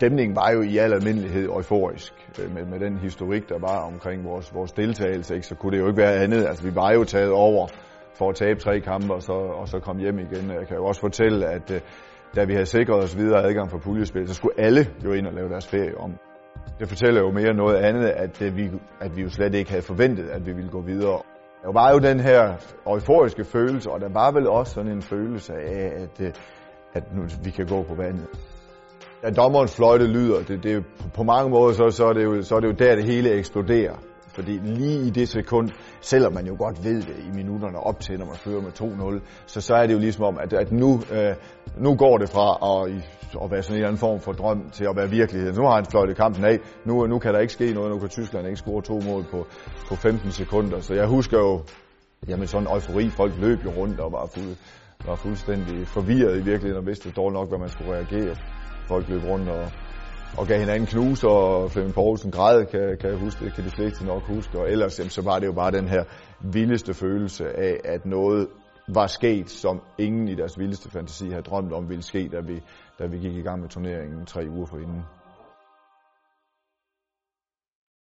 stemningen var jo i al almindelighed euforisk øh, med, med den historik, der var omkring vores, vores deltagelse. Ikke? Så kunne det jo ikke være andet. Altså, vi var jo taget over for at tabe tre kampe og så, og så komme hjem igen. Jeg kan jo også fortælle, at øh, da vi havde sikret os videre adgang for puljespil, så skulle alle jo ind og lave deres ferie om. Det fortæller jo mere noget andet, at, øh, vi, at vi jo slet ikke havde forventet, at vi ville gå videre. Der var jo den her euforiske følelse, og der var vel også sådan en følelse af, at, at nu vi kan gå på vandet. Da dommerens fløjte lyder, det, det, på mange måder, så, så, er det jo, så er det jo der, det hele eksploderer. Fordi lige i det sekund, selvom man jo godt ved det i minutterne op til, når man fører med 2-0, så, så er det jo ligesom om, at, at nu, øh, nu går det fra at, at være sådan en eller anden form for drøm til at være virkelighed. Nu har han fløjtet kampen af. Nu, nu kan der ikke ske noget. Nu kan Tyskland ikke score to mål på, på 15 sekunder. Så jeg husker jo, jamen sådan en eufori. Folk løb jo rundt og var, fuld, var fuldstændig forvirret i virkeligheden og vidste dårligt nok, hvad man skulle reagere. Folk løb rundt og, og gav hinanden knus, og Flemming Poulsen græd, kan, kan jeg huske, det kan de fleste nok huske. Og ellers jamen, så var det jo bare den her vildeste følelse af, at noget var sket, som ingen i deres vildeste fantasi havde drømt om ville ske, da vi, da vi gik i gang med turneringen tre uger forinden.